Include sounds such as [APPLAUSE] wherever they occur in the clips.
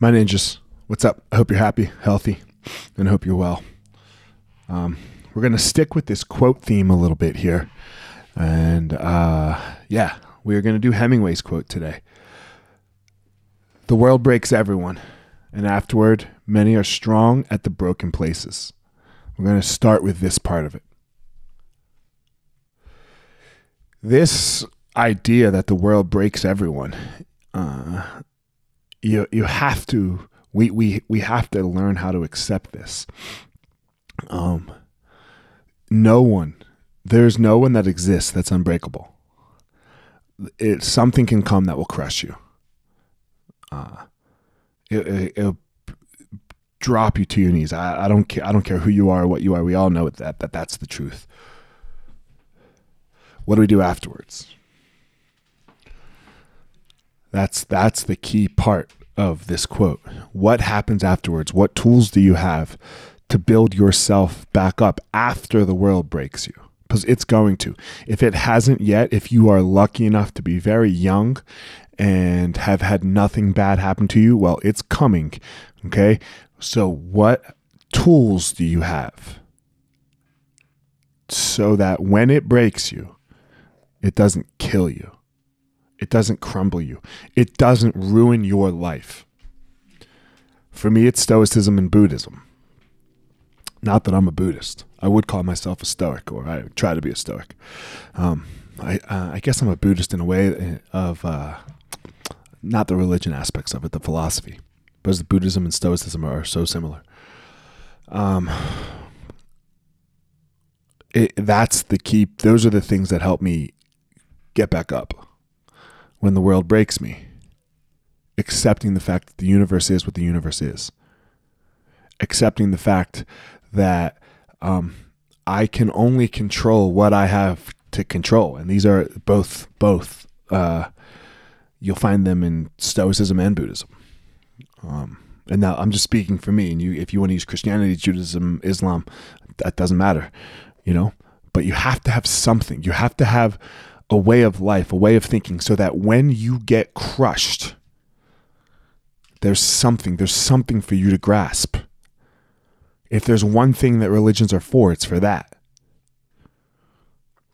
My ninjas, what's up? I hope you're happy, healthy, and hope you're well. Um, we're going to stick with this quote theme a little bit here. And uh, yeah, we're going to do Hemingway's quote today. The world breaks everyone, and afterward, many are strong at the broken places. We're going to start with this part of it. This idea that the world breaks everyone uh, you you have to we we we have to learn how to accept this. Um, no one, there's no one that exists that's unbreakable. It something can come that will crush you. Uh, it, it, it'll drop you to your knees. I, I don't care. I don't care who you are or what you are. We all know that that that's the truth. What do we do afterwards? That's that's the key part of this quote. What happens afterwards? What tools do you have to build yourself back up after the world breaks you? Because it's going to. If it hasn't yet, if you are lucky enough to be very young and have had nothing bad happen to you, well, it's coming. Okay. So, what tools do you have so that when it breaks you, it doesn't kill you? It doesn't crumble you. It doesn't ruin your life. For me, it's Stoicism and Buddhism. Not that I'm a Buddhist. I would call myself a Stoic, or I try to be a Stoic. Um, I, uh, I, guess I'm a Buddhist in a way of uh, not the religion aspects of it, the philosophy, because Buddhism and Stoicism are so similar. Um, it, that's the key. Those are the things that help me get back up when the world breaks me, accepting the fact that the universe is what the universe is, accepting the fact that um, I can only control what I have to control, and these are both both. Uh, you'll find them in Stoicism and Buddhism. Um, and now I'm just speaking for me. And you, if you want to use Christianity, Judaism, Islam, that doesn't matter, you know. But you have to have something. You have to have a way of life, a way of thinking, so that when you get crushed, there's something, there's something for you to grasp. If there's one thing that religions are for, it's for that.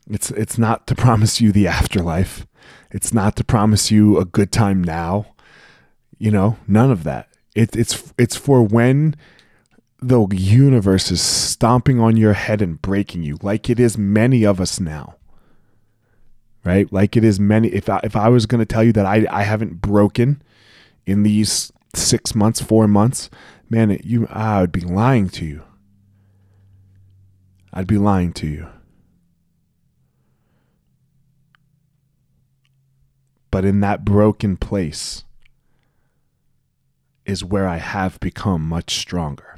It's it's not to [LAUGHS] promise you the afterlife. It's not to promise you a good time now. You know, none of that. It, it's it's for when the universe is stomping on your head and breaking you, like it is many of us now right? Like it is many. If I, if I was going to tell you that I, I haven't broken in these six months, four months, man, it, you ah, I would be lying to you. I'd be lying to you. But in that broken place is where I have become much stronger.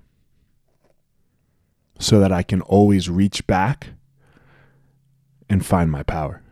So that I can always reach back and find my power.